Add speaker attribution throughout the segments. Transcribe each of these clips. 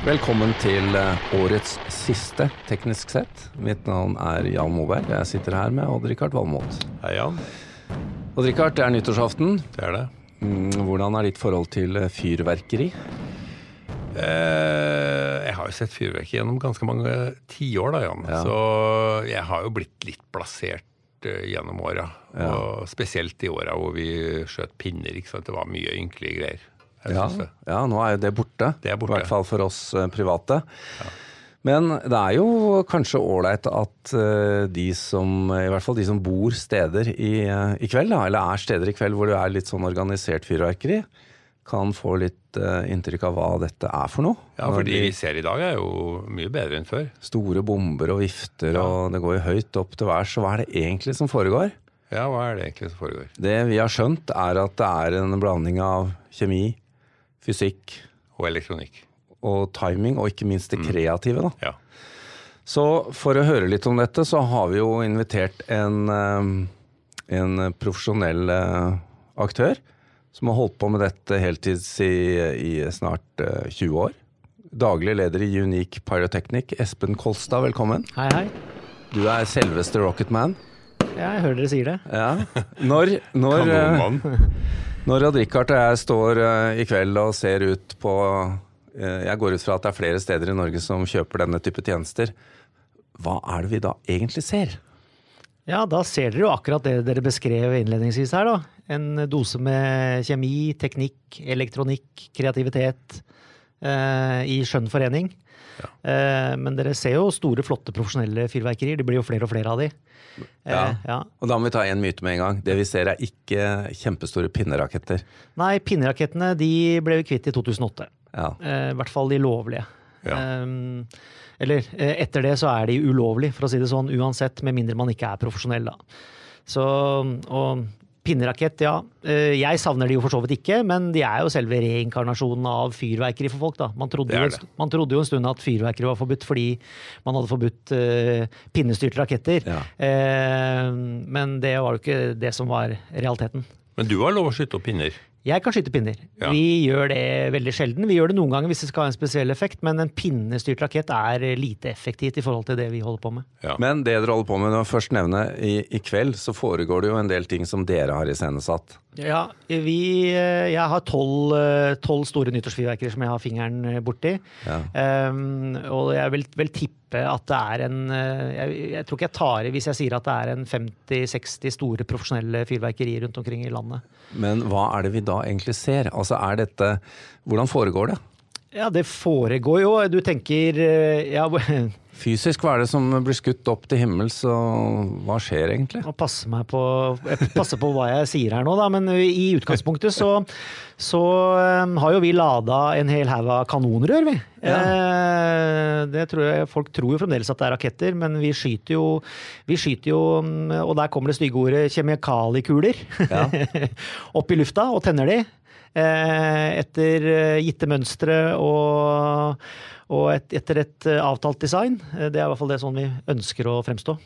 Speaker 1: Velkommen til eh, årets siste, teknisk sett. Mitt navn er Jan Moberg. Jeg sitter her med Odd-Rikard Valmot.
Speaker 2: Hei, Jan.
Speaker 1: Odd-Rikard, det er nyttårsaften.
Speaker 2: Det er det.
Speaker 1: Mm, Hvordan er ditt forhold til eh, fyrverkeri?
Speaker 2: Eh, jeg har jo sett fyrverkeri gjennom ganske mange tiår, da, Jan.
Speaker 1: Ja.
Speaker 2: Så jeg har jo blitt litt blasert eh, gjennom åra. Og spesielt i åra hvor vi skjøt pinner. ikke sant? Det var mye ynkelige greier.
Speaker 1: Ja, ja, nå er jo det borte.
Speaker 2: Det er borte.
Speaker 1: I hvert fall for oss private. private. Men det er jo kanskje ålreit at eh, de som, i hvert fall de som bor steder i, eh, i kveld, da, eller er steder i kveld hvor det er litt sånn organisert fyrverkeri, kan få litt eh, inntrykk av hva dette er for noe.
Speaker 2: Ja, for de vi ser i dag, er jo mye bedre enn før.
Speaker 1: store bomber og vifter, og det går jo høyt opp til værs. Hva er det egentlig som foregår?
Speaker 2: Ja, hva er det egentlig som foregår?
Speaker 1: Det vi har skjønt, er at det er en blanding av kjemi, fysikk
Speaker 2: Og elektronikk.
Speaker 1: og timing, og ikke minst det kreative. da.
Speaker 2: Ja.
Speaker 1: Så for å høre litt om dette, så har vi jo invitert en, eh, en profesjonell eh, aktør som har holdt på med dette heltids i, i snart uh, 20 år. Daglig leder i Unique Pyrotechnic, Espen Kolstad, velkommen.
Speaker 3: Hei, hei.
Speaker 1: Du er selveste Rocketman.
Speaker 3: Ja, jeg hører dere sier det.
Speaker 1: Ja. Når, når, eh, når Odd-Rikard og jeg står eh, i kveld og ser ut på eh, Jeg går ut fra at det er flere steder i Norge som kjøper denne type tjenester. Hva er det vi da egentlig ser?
Speaker 3: Ja, da ser dere jo akkurat det dere beskrev innledningsvis her, da. En dose med kjemi, teknikk, elektronikk, kreativitet eh, i skjønn forening. Eh, men dere ser jo store, flotte profesjonelle fyrverkerier. Det blir jo flere og flere av de. Eh,
Speaker 1: Ja.
Speaker 3: ja.
Speaker 1: Og da må vi ta en myte med en gang. Det vi ser er ikke kjempestore pinneraketter.
Speaker 3: Nei, pinnerakettene de ble vi kvitt i 2008.
Speaker 1: Ja.
Speaker 3: Eh, I hvert fall de lovlige.
Speaker 2: Ja.
Speaker 3: Eh, eller eh, etter det så er de ulovlig, for å si det sånn, uansett, med mindre man ikke er profesjonell, da. Så, og pinnerakett, ja. Eh, Jeg savner de jo for så vidt ikke, men de er jo selve reinkarnasjonen av fyrverkeri for folk, da. Man trodde,
Speaker 2: Det
Speaker 3: jo, man trodde jo en stund at fyrverkeri var forbudt fordi man hadde forbudt uh, pinnestyrte raketter.
Speaker 1: Ja.
Speaker 3: Uh, men det var jo ikke det som var realiteten.
Speaker 2: Men du har lov å skyte opp pinner.
Speaker 3: Jeg kan skyte pinner.
Speaker 2: Ja.
Speaker 3: Vi gjør det veldig sjelden. Vi gjør det noen ganger hvis det skal ha en spesiell effekt, men en pinnestyrt rakett er lite effektivt i forhold til det vi holder på med.
Speaker 2: Ja.
Speaker 1: Men det dere holder på med, når jeg først nevner i, i kveld, så foregår det jo en del ting som dere har iscenesatt.
Speaker 3: Ja, vi, eh, jeg har tolv eh, tolv store nyttårsfyrverkere som jeg har fingeren eh, borti.
Speaker 1: Ja.
Speaker 3: Um, og jeg vil vil tippe at det er en jeg, jeg tror ikke jeg tar i hvis jeg sier at det er en 50-60 store profesjonelle fyrverkerier rundt omkring i landet.
Speaker 1: Men hva er det vi da egentlig ser? Altså er dette Hvordan foregår det?
Speaker 3: Ja, det foregår jo. Du tenker eh, ja,
Speaker 1: Fysisk, hva er det som blir skutt opp til himmels, og hva skjer egentlig?
Speaker 3: Jeg passer, på, jeg passer på hva jeg sier her nå, da. Men i utgangspunktet så, så eh, har jo vi lada en hel haug av kanonrør, vi. Ja. det tror jeg Folk tror jo fremdeles at det er raketter, men vi skyter jo, vi skyter jo mm, Og der kommer det stygge ordet kjemikalikuler
Speaker 1: Ja.
Speaker 3: opp i lufta og tenner de. Eh, Etter eh, gitte mønstre og, og et, etter et eh, avtalt design. Det er i hvert fall det sånn vi ønsker å fremstå.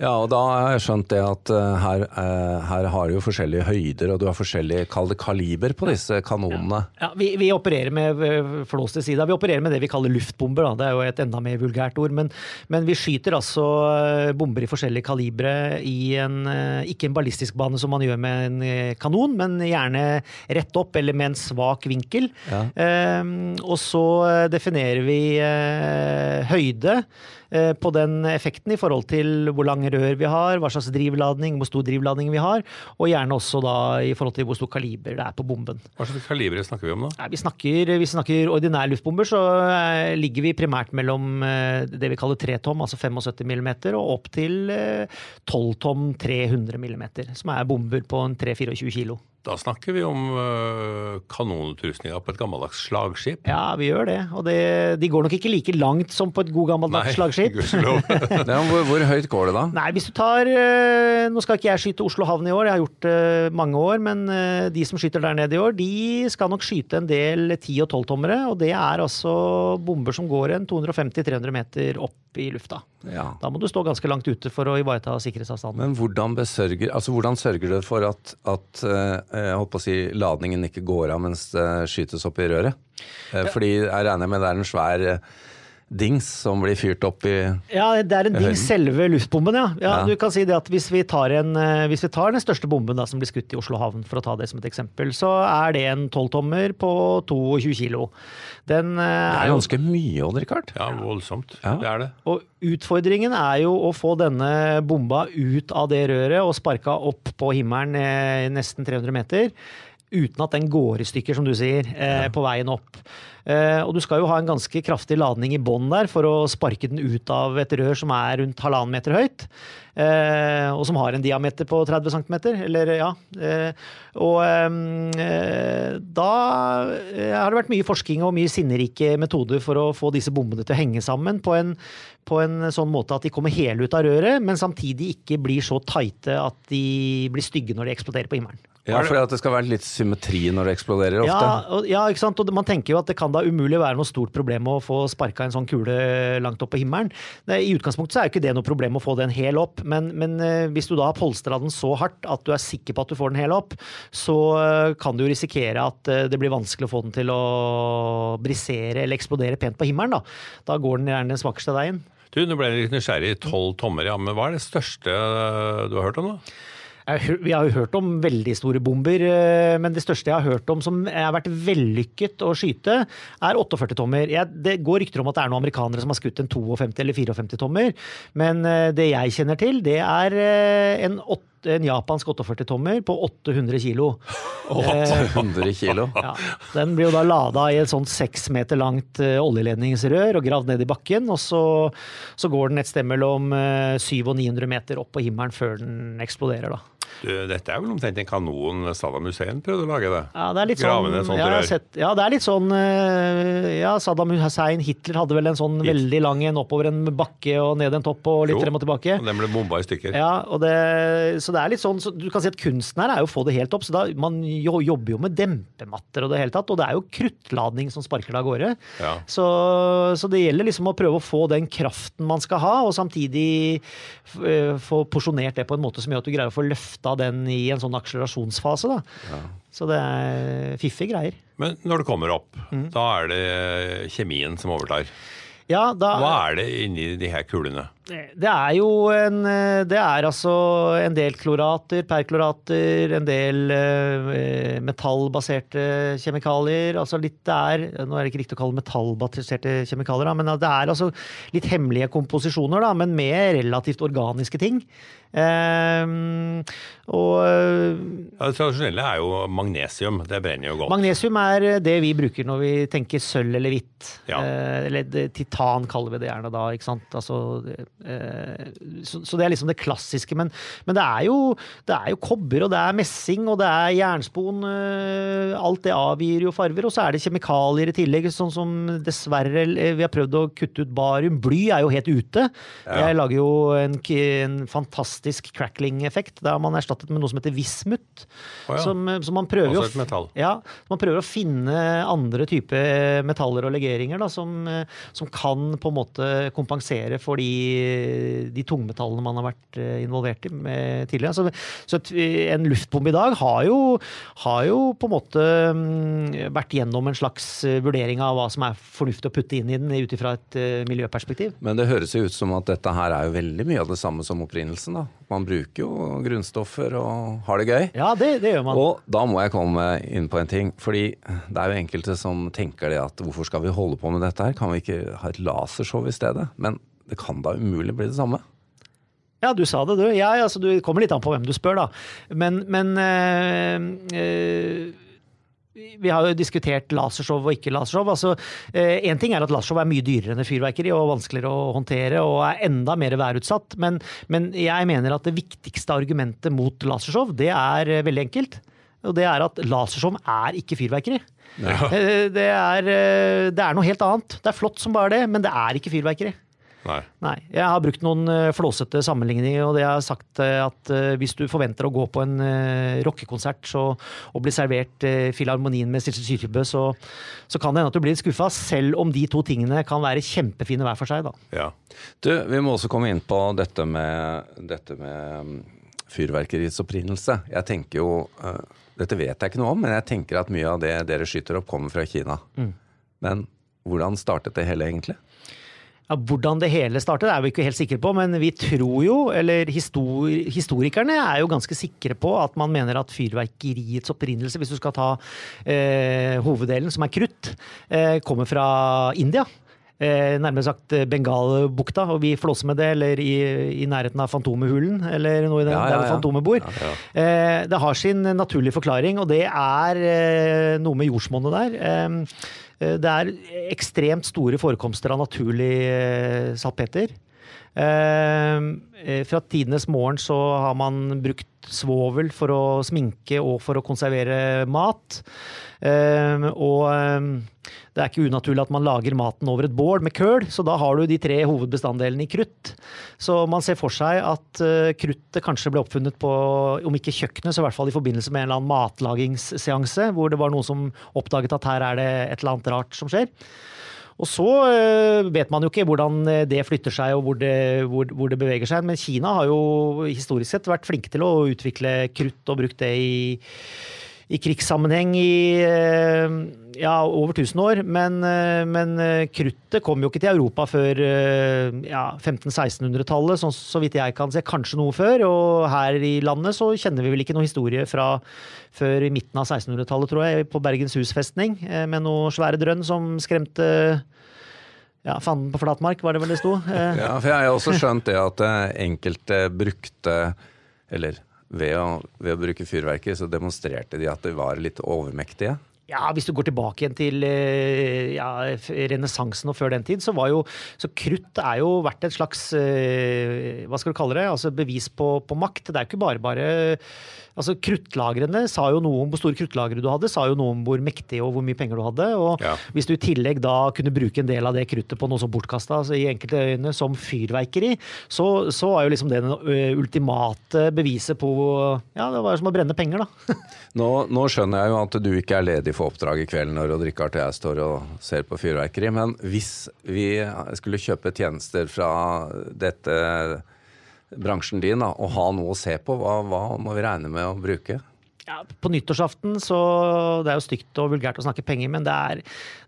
Speaker 1: Ja, og da har jeg skjønt det at eh, her, eh, her har du jo forskjellige høyder, og du har forskjellig kalde kaliber på disse kanonene.
Speaker 3: Ja, vi, vi opererer med eh, flås til sida. Vi opererer med det vi kaller luftbomber. Da. Det er jo et enda mer vulgært ord. Men, men vi skyter altså bomber i forskjellige kalibre i en Ikke en ballistisk bane som man gjør med en kanon, men gjerne rett opp eller med en svak vinkel.
Speaker 1: Ja.
Speaker 3: Um, og så definerer vi uh, høyde på den effekten i forhold til hvor lang rør vi har, hva slags drivladning, hvor stor drivladning vi har, og gjerne også da i forhold til hvor stor kaliber det er på bomben.
Speaker 2: Hva slags kaliber snakker vi om da?
Speaker 3: Nei, vi snakker, vi snakker ordinær luftbomber, så eh, ligger vi primært mellom eh, det vi kaller 3 tom, altså 75 mm, og opp til eh, 12 tom 300 mm, som er bomber på en 3-24 kilo.
Speaker 2: Da snakker vi om uh, kanonutrustninga på et gammeldags slagskip.
Speaker 3: Ja, vi gjør det. Og det, de går nok ikke like langt som på et god gammeldags slagskip.
Speaker 2: gudskjelov.
Speaker 1: Hvor, hvor høyt går det da?
Speaker 3: Nei, hvis du tar eh, Nå skal ikke jeg skyte Oslo havn i år, jeg har gjort det mange år. Men de som skyter der nede i år, de skal nok skyte en del 10- og 12-tommere. Og det er altså bomber som går en 250-300 meter opp i lufta.
Speaker 1: Ja.
Speaker 3: Da må du stå ganske langt ute for å ivareta sikkerhetsavstanden.
Speaker 1: Men hvordan, besørger, altså hvordan sørger du for at, at holdt på å si, ladningen ikke går av mens det skytes opp i røret. Eh, Fordi jeg regner med det er en svær eh, dings som blir fyrt opp i
Speaker 3: Ja, det er en dings, selve luftbomben, ja. ja.
Speaker 1: Ja.
Speaker 3: Du kan si det at hvis vi, tar en, eh, hvis vi tar den største bomben da, som blir skutt i Oslo havn, for å ta det som et eksempel, så er det en 12-tommer på 22 kilo. Den eh,
Speaker 1: Det
Speaker 3: er
Speaker 1: ganske mye, Odd Rikard.
Speaker 2: Ja, voldsomt.
Speaker 1: Ja.
Speaker 2: Det er det.
Speaker 3: Og utfordringen er jo å få denne bomba ut av det røret og sparka opp på himmelen eh, nesten 300 meter. Uten at den går i stykker, som du sier, eh, på veien opp. Eh, og du skal jo ha en ganske kraftig ladning i bånn der for å sparke den ut av et rør som er rundt halvannen meter høyt. Eh, og som har en diameter på 30 cm, eller ja. Eh, og eh, da eh, har det vært mye forskning og mye sinnerike metoder for å få disse bombene til å henge sammen på en, på en sånn måte at de kommer hele ut av røret, men samtidig ikke blir så tighte at de blir stygge når de eksploderer på himmelen.
Speaker 1: Ja, for at det skal være litt symmetri når det eksploderer ofte.
Speaker 3: Ja, og, ja, ikke sant? Og man tenker jo at det kan da umulig være noe stort problem å få sparka en sånn kule langt opp på himmelen. I utgangspunktet så er jo ikke det noe problem å få den hel opp, men, men eh, hvis du da har polstra den så hardt at du er sikker på at du får den hel opp, så eh, kan du jo risikere at eh, det blir vanskelig å få den til å brisere eller eksplodere pent på himmelen. Da, da går den gjerne den svakeste veien.
Speaker 2: Du, Nå ble jeg litt nysgjerrig. Tolv tommer, ja. Men hva er det største du har hørt om, da?
Speaker 3: Vi har jo hørt om veldig store bomber, eh, men det største jeg har hørt om som har vært vellykket å skyte, er 48 tommer. Det går rykter om at det er noen amerikanere som har skutt en 52 eller 54 tommer, men eh, det jeg kjenner til, det er eh, en, åt- en japansk 48 tommer på 800 kilo.
Speaker 1: 800 kilo.
Speaker 3: ja, den blir jo da lada i et sånt seks meter langt eh, oljeledningsrør og gravd ned i bakken, og så, så går den et sted mellom eh, 700 og 900 meter opp på himmelen før den eksploderer, da.
Speaker 2: Du, dette er vel omtrent en kanon Saddam Hussein prøvde å lage det?
Speaker 3: Ja, det er litt sånn,
Speaker 2: sånt
Speaker 3: ja, sett, ja, det er litt sånn eh, Ja, Saddam Hussein, Hitler hadde vel en sånn
Speaker 2: Hit-
Speaker 3: veldig lang en oppover en bakke og ned en topp og litt
Speaker 2: Jo.
Speaker 3: frem og tilbake.
Speaker 2: Og den ble bomba i stykker.
Speaker 3: Ja, og det, så det er litt sånn, så du kan si at kunsten her er jo å få det helt opp. så da, Man jo, jobber jo med dempematter og det hele tatt, og det er jo kruttladning som sparker det av gårde.
Speaker 2: Ja.
Speaker 3: Så, så det gjelder liksom å prøve å få den kraften man skal ha, og samtidig eh, få porsjonert det på en måte som gjør at du greier å få løfta den i en sånn akselerasjonsfase. Da. Så det er fiffige greier.
Speaker 2: Men når det kommer opp,
Speaker 3: Mm.
Speaker 2: da er det kjemien som overtar.
Speaker 3: Ja, da,
Speaker 2: Hva er det inni de her kulene?
Speaker 3: Det er jo en eh, Det er altså en del klorater, perklorater, en del eh, metallbaserte kjemikalier. Altså litt det er Nå er det ikke riktig å kalle metallbaserte kjemikalier, da, men det er altså litt hemmelige komposisjoner, da, men med relativt organiske ting. Eh, og
Speaker 2: Ja, det tradisjonelle er jo magnesium. Det brenner jo godt.
Speaker 3: Magnesium er det vi bruker når vi tenker sølv eller hvitt.
Speaker 2: Ja.
Speaker 3: Eh, eller titan kaller vi det gjerne da. ikke sant? Altså, eh, så, så det er liksom det klassiske. Men, men det, er jo, det er jo kobber, og det er messing, og det er jernspon. Eh, alt det avgir jo farver. Og så er det kjemikalier i tillegg, sånn som dessverre eh, vi har prøvd å kutte ut barium. Bly er jo helt ute. Jeg lager jo en, en fantastisk crackling-effekt. Da har man erstattet med noe som heter vismut.
Speaker 2: Oh, ja.
Speaker 3: som, som man prøver
Speaker 2: Også et metall.
Speaker 3: ja, Man prøver å finne andre typer metaller og legeringer da, som, eh, som kan på en måte kompensere for de, de tungmetallene man har vært eh, involvert i med tidligere. Så, så en luftbombe i dag har jo, har jo på en måte mm, vært gjennom en slags eh, vurdering av hva som er fornuftig å putte inn i den ut ifra et eh, miljøperspektiv.
Speaker 1: Men det høres jo ut som at dette her er jo veldig mye av det samme som opprinnelsen. da. Man bruker jo grunnstoffer og har det gøy.
Speaker 3: Ja, det, det gjør man.
Speaker 1: Og da må jeg komme inn på en ting. fordi det er jo enkelte som tenker det at hvorfor skal vi holde på med dette her? Kan vi ikke ha et lasershow i stedet? Men det kan da umulig bli det samme?
Speaker 3: Ja, du sa det, du. Ja, altså, du kommer litt an på hvem du spør, da. Men, men øh, øh, vi har jo diskutert lasershow og ikke lasershow. altså Én ting er at lasershow er mye dyrere enn fyrverkeri og vanskeligere å håndtere og er enda mer værutsatt. Men, men jeg mener at det viktigste argumentet mot lasershow, det er eh, veldig enkelt. Og det er at lasershow er ikke fyrverkeri. Ja. Det, er, eh, det er noe helt annet. Det er flott som bare det, men det er ikke fyrverkeri.
Speaker 2: Nei.
Speaker 3: Nei. Jeg har brukt noen eh, flåsete sammenligninger, og det har sagt eh, at eh, hvis du forventer å gå på en rockekonsert og bli servert Filharmonien med Stilse Sykebø, så, så kan det hende at du blir litt skuffa, selv om de to tingene kan være kjempefine hver for seg. da.
Speaker 2: Ja.
Speaker 1: Du, vi må også komme inn på dette med, dette med mm, fyrverkeriets opprinnelse. Jeg tenker jo Dette vet jeg ikke noe om, men jeg tenker at mye av det dere skyter opp, kommer fra Kina. Men hvordan startet det hele egentlig?
Speaker 3: Ja, hvordan det hele startet er vi ikke helt sikre på, men vi tror jo, eller histor historikerne er jo ganske sikre på at man mener at fyrverkeriets opprinnelse, hvis du skal ta eh, hoveddelen, som er krutt, eh, kommer fra India. Eh, nærmere sagt eh, Bengalbukta, og vi flåser med det, eller i, i nærheten av Fantomehulen, eller noe i den
Speaker 1: Ja, ja,
Speaker 3: der
Speaker 1: ja.
Speaker 3: Fantomet bor. Eh, det har sin naturlige forklaring, og det er eh, noe med jordsmonnet der. Eh, eh, det er ekstremt store forekomster av naturlig salpeter. Eh, eh, fra tidenes morgen så har man brukt svovel for å sminke og for å konservere mat. Eh, og det er ikke unaturlig at man lager maten over et bål med køl, så da har du de tre hovedbestanddelene i krutt. Så man ser for seg at kruttet kanskje ble oppfunnet på, om ikke kjøkkenet, så i hvert fall i forbindelse med en eller annen matlagingsseanse, hvor det var noen som oppdaget at her er det et eller annet rart som skjer. Og så øh, vet man jo ikke hvordan øh, det flytter seg og hvor det, hvor, hvor det beveger seg. Men Kina har jo historisk sett vært flinke til å utvikle krutt og brukt det i, i krigssammenheng i øh, ja, over 1000 år. Men, øh, men øh, kruttet kom jo ikke til Europa før ja, 1500-1600-tallet, så, så vidt jeg kan se. Kanskje noe før. Og her i landet så kjenner vi vel ikke noe historie fra før i midten av 1600-tallet, tror jeg, på Bergenshus festning, eh, med noe svære drønn som skremte ja, fanden på flatmark, var det vel det sto? Eh,
Speaker 1: Ja, for jeg har også skjønt det at eh, enkelte brukte Eller ved å, ved å bruke fyrverkeri, så demonstrerte de at de var litt overmektige.
Speaker 3: Ja, hvis du går tilbake igjen til eh, ja, renessansen og før den tid, så var jo Så krutt er jo vært et slags eh, Hva skal du kalle det? Altså bevis på, på makt. Det er jo ikke bare bare Altså Kruttlagrene sa jo noe om hvor store kruttlagre du hadde, sa jo noe om hvor mektig og hvor mye penger du hadde. Og
Speaker 2: Ja.
Speaker 3: hvis du i tillegg da kunne bruke en del av det kruttet på noe som bortkasta, altså i enkelte øyne som fyrverkeri, så, så var jo liksom det det ultimate beviset på Ja, det var jo som å brenne penger, da.
Speaker 1: Nå, nå skjønner jeg jo at du ikke er ledig for oppdrag i kveld når Odd Rikard og jeg står og ser på fyrverkeri, men hvis vi skulle kjøpe tjenester fra dette bransjen din da, å ha noe å se på, hva, hva må vi regne med å bruke?
Speaker 3: Ja, på nyttårsaften så Det er jo stygt og vulgært å snakke penger, men det er,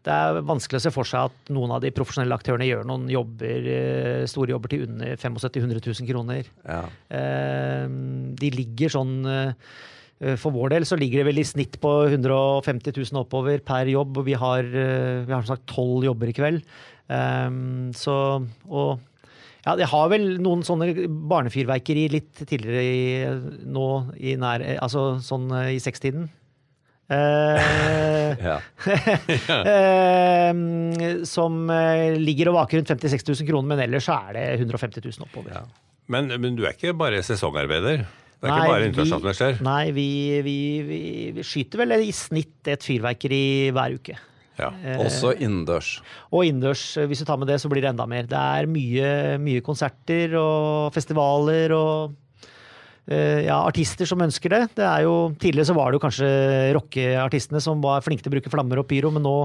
Speaker 3: det er vanskelig å se for seg at noen av de profesjonelle aktørene gjør noen jobber, eh, store jobber til under 75 000 000 kroner.
Speaker 1: Ja.
Speaker 3: Eh, De ligger sånn eh, For vår del så ligger det vel i snitt på 150 000 oppover per jobb, og vi har, vi har sagt tolv jobber i kveld. Um, Så og ja, jeg har vel noen sånne barnefyrverkeri litt tidligere i, nå i nær Altså sånn eh, i sekstiden. Eh,
Speaker 1: Ja.
Speaker 3: eh, som eh, ligger og vaker rundt 50 000-60 000 kroner, men ellers så er det 150 000 oppover.
Speaker 1: Ja.
Speaker 2: Men, men du er ikke bare sesongarbeider? Det er
Speaker 3: Nei,
Speaker 2: ikke bare internasjonalt?
Speaker 3: Nei, vi, vi, vi, vi skyter vel i snitt et fyrverkeri hver uke.
Speaker 2: Ja.
Speaker 1: Også innendørs.
Speaker 3: Og innendørs, eh, hvis du tar med det, så blir det enda mer. Det er mye, mye konserter og festivaler og eh, ja, artister som ønsker det. det er jo, tidligere så var det jo kanskje rockeartistene som var flinke til å bruke flammer og pyro, men nå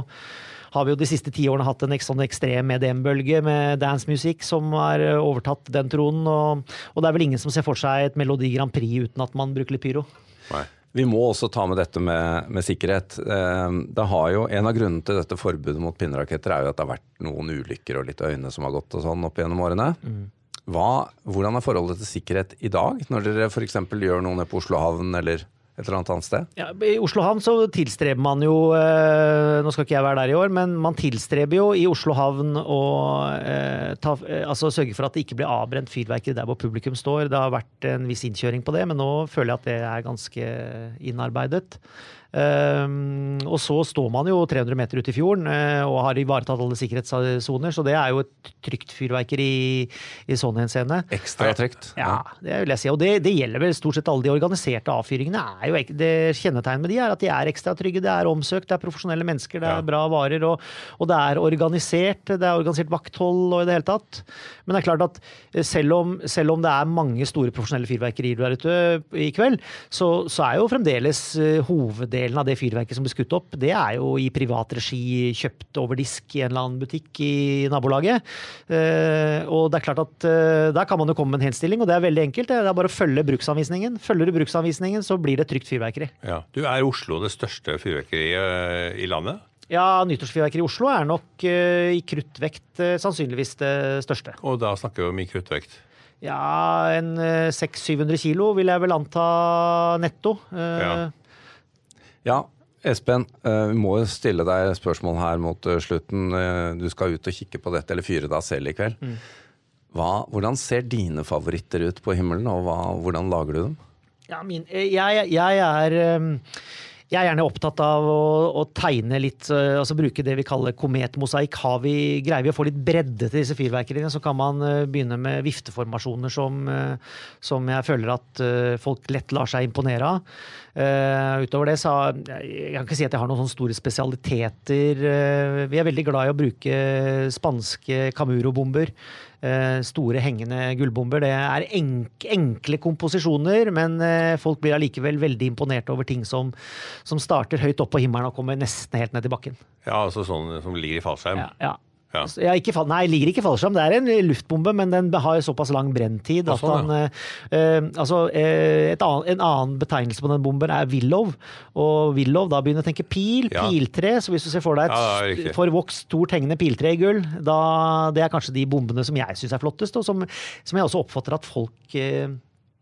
Speaker 3: har vi jo de siste ti årene hatt en sånn ekstrem EDM-bølge med dancemusikk som har eh, overtatt den tronen. Og, og det er vel ingen som ser for seg et Melodi Grand Prix uten at man bruker litt pyro.
Speaker 2: Nei.
Speaker 1: Vi må også ta med dette med, med sikkerhet. Eh, Det har jo, En av grunnene til dette forbudet mot pinneraketter er jo at det har vært noen ulykker og litt øyne som har gått og sånn opp gjennom årene. Hva, hvordan er forholdet til sikkerhet i dag, når dere f.eks. gjør noe nede på Oslo havn eller et eller annet annet sted?
Speaker 3: Ja, I Oslo havn så tilstreber man jo eh, Nå skal ikke jeg være der i år, men man tilstreber jo i Oslo havn å eh, ta, eh, altså sørge for at det ikke blir avbrent fyrverkeri der hvor publikum står. Det har vært en viss innkjøring på det, men nå føler jeg at det er ganske innarbeidet. Um, og så står man jo 300 meter ute i fjorden eh, og har ivaretatt alle sikkerhetssoner, så det er jo et trygt fyrverkeri i, i sånn henseende.
Speaker 1: Ekstra trygt?
Speaker 3: Ja, det vil jeg si. Og det, det gjelder vel stort sett alle de organiserte avfyringene er jo, det Kjennetegnet med de er at de er ekstra trygge, det er omsøkt, det er profesjonelle mennesker, det er bra varer, og, og det er organisert. Det er organisert vakthold og i det hele tatt. Men det er klart at eh, selv om, selv om det er mange store profesjonelle fyrverkerier er ute i kveld, så, så er jo fremdeles eh, hoveddelen av det fyrverket som blir skutt opp, det er jo i privat regi, kjøpt over disk i en eller annen butikk i nabolaget. Eh, og det er klart at eh, der kan man jo komme med en henstilling, og det er veldig enkelt. Det er bare å følge bruksanvisningen. Følger du bruksanvisningen, så blir det trygt fyrverkeri.
Speaker 2: Ja. Du, Er Oslo det største fyrverkeriet i landet?
Speaker 3: Ja, nyttårsfyrverkeri i Oslo er nok eh, i kruttvekt sannsynligvis det største.
Speaker 2: Og da snakker vi om i kruttvekt.
Speaker 3: Ja, en eh, 600-700 kilo vil jeg vel anta netto.
Speaker 2: Ja.
Speaker 1: Ja, Espen, eh, vi må stille deg spørsmål her mot eh, slutten. Eh, Du skal ut og kikke på dette, eller fyre deg selv i kveld. Hva, hvordan ser dine favoritter ut på himmelen, og hva, hvordan lager du dem?
Speaker 3: Ja, min, jeg, jeg er jeg er gjerne opptatt av å, å tegne litt, eh, altså bruke det vi kaller kometmosaikk. Greier vi å få litt bredde til disse fyrverkeriene, så kan man eh, begynne med vifteformasjoner som, eh, som jeg føler at folk lett lar seg imponere av. Uh, utover det så jeg kan ikke si at jeg har noen sånne store spesialiteter. Uh, vi er veldig glad i å bruke spanske Camuro-bomber. Eh, store hengende gullbomber. Det er enk, enkle komposisjoner, men eh, folk blir allikevel veldig imponert over ting som, som starter høyt opp på himmelen og kommer nesten helt ned til bakken.
Speaker 2: Ja, altså sånn som ligger i fallskjerm.
Speaker 3: Ja, ja.
Speaker 2: Ja.
Speaker 3: Ja, ikke, fall- nei, ligger ikke fallskjerm. Det er en luftbombe, men den har såpass lang brenntid
Speaker 2: Ja,
Speaker 3: at
Speaker 2: sånn,
Speaker 3: han eh, eh, Altså, eh, et annet, en annen betegnelse på den bomben er willow. Og willow, da begynner jeg å tenke pil,
Speaker 2: Ja.
Speaker 3: piltre. Så hvis du ser for deg
Speaker 2: Ja,
Speaker 3: et forvokst, stort hengende piltre i gull, da det er kanskje de bombene som jeg syns er flottest, og som, som jeg også oppfatter at folk eh,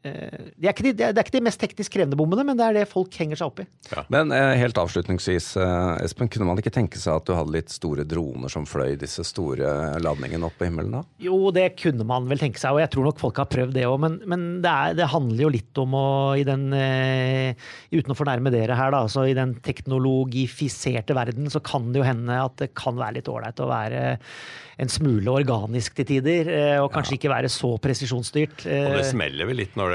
Speaker 3: eh, de er ikke de, det er ikke de mest teknisk krevende bommene, men det er det folk henger seg opp i.
Speaker 1: Men eh, helt avslutningsvis, eh, Espen, kunne man ikke tenke seg at du hadde litt store droner som fløy disse store ladningene opp på himmelen da?
Speaker 3: Jo, det kunne man vel tenke seg, og jeg tror nok folk har prøvd det òg. Men, men det, er, det handler jo litt om å i den Uten å fornærme dere her, da, altså i den teknologifiserte verden så kan det jo hende at det kan være litt ålreit å være en smule organisk til tider, og kanskje ikke være så presisjonsstyrt.
Speaker 2: Og det smeller vel litt når det,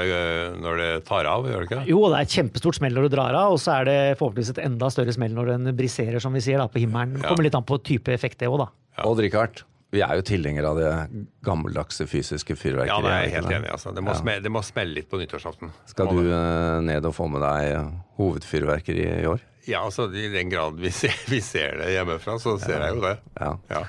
Speaker 2: når det tar av, gjør det ikke?
Speaker 3: jo, det er et kjempestort smell når du drar av, og så er det forhåpentligvis et enda større smell når den briserer, som vi sier, da, på himmelen. Det kommer litt an på type effekt, det òg, da.
Speaker 1: Ja. Og drikkehardt. vi er jo tilhengere av det gammeldagse fysiske fyrverkeriet.
Speaker 2: Ja, det er
Speaker 1: jeg
Speaker 2: helt enig. altså. Det må, smelle, det må smelle litt på nyttårsaften.
Speaker 1: Skal du
Speaker 2: det.
Speaker 1: eh, ned og få med deg hovedfyrverkeri i år?
Speaker 2: Ja, altså I den grad vi ser, vi ser det hjemmefra, så ser jeg jo det.
Speaker 1: Ja.
Speaker 2: Ja.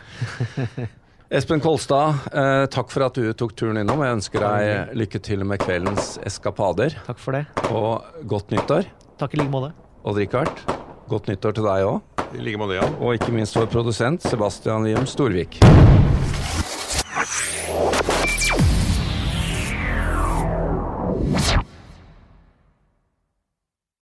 Speaker 1: Espen Kolstad, eh, takk for at du tok turen innom. Jeg ønsker deg lykke til med kveldens eskapader.
Speaker 3: Takk for det.
Speaker 1: Og godt nyttår.
Speaker 3: Takk i like måte.
Speaker 1: Odd-Rikard, godt nyttår til deg òg.
Speaker 2: I like måte, Jan.
Speaker 1: Og ikke minst vår produsent Sebastian Liem Storvik.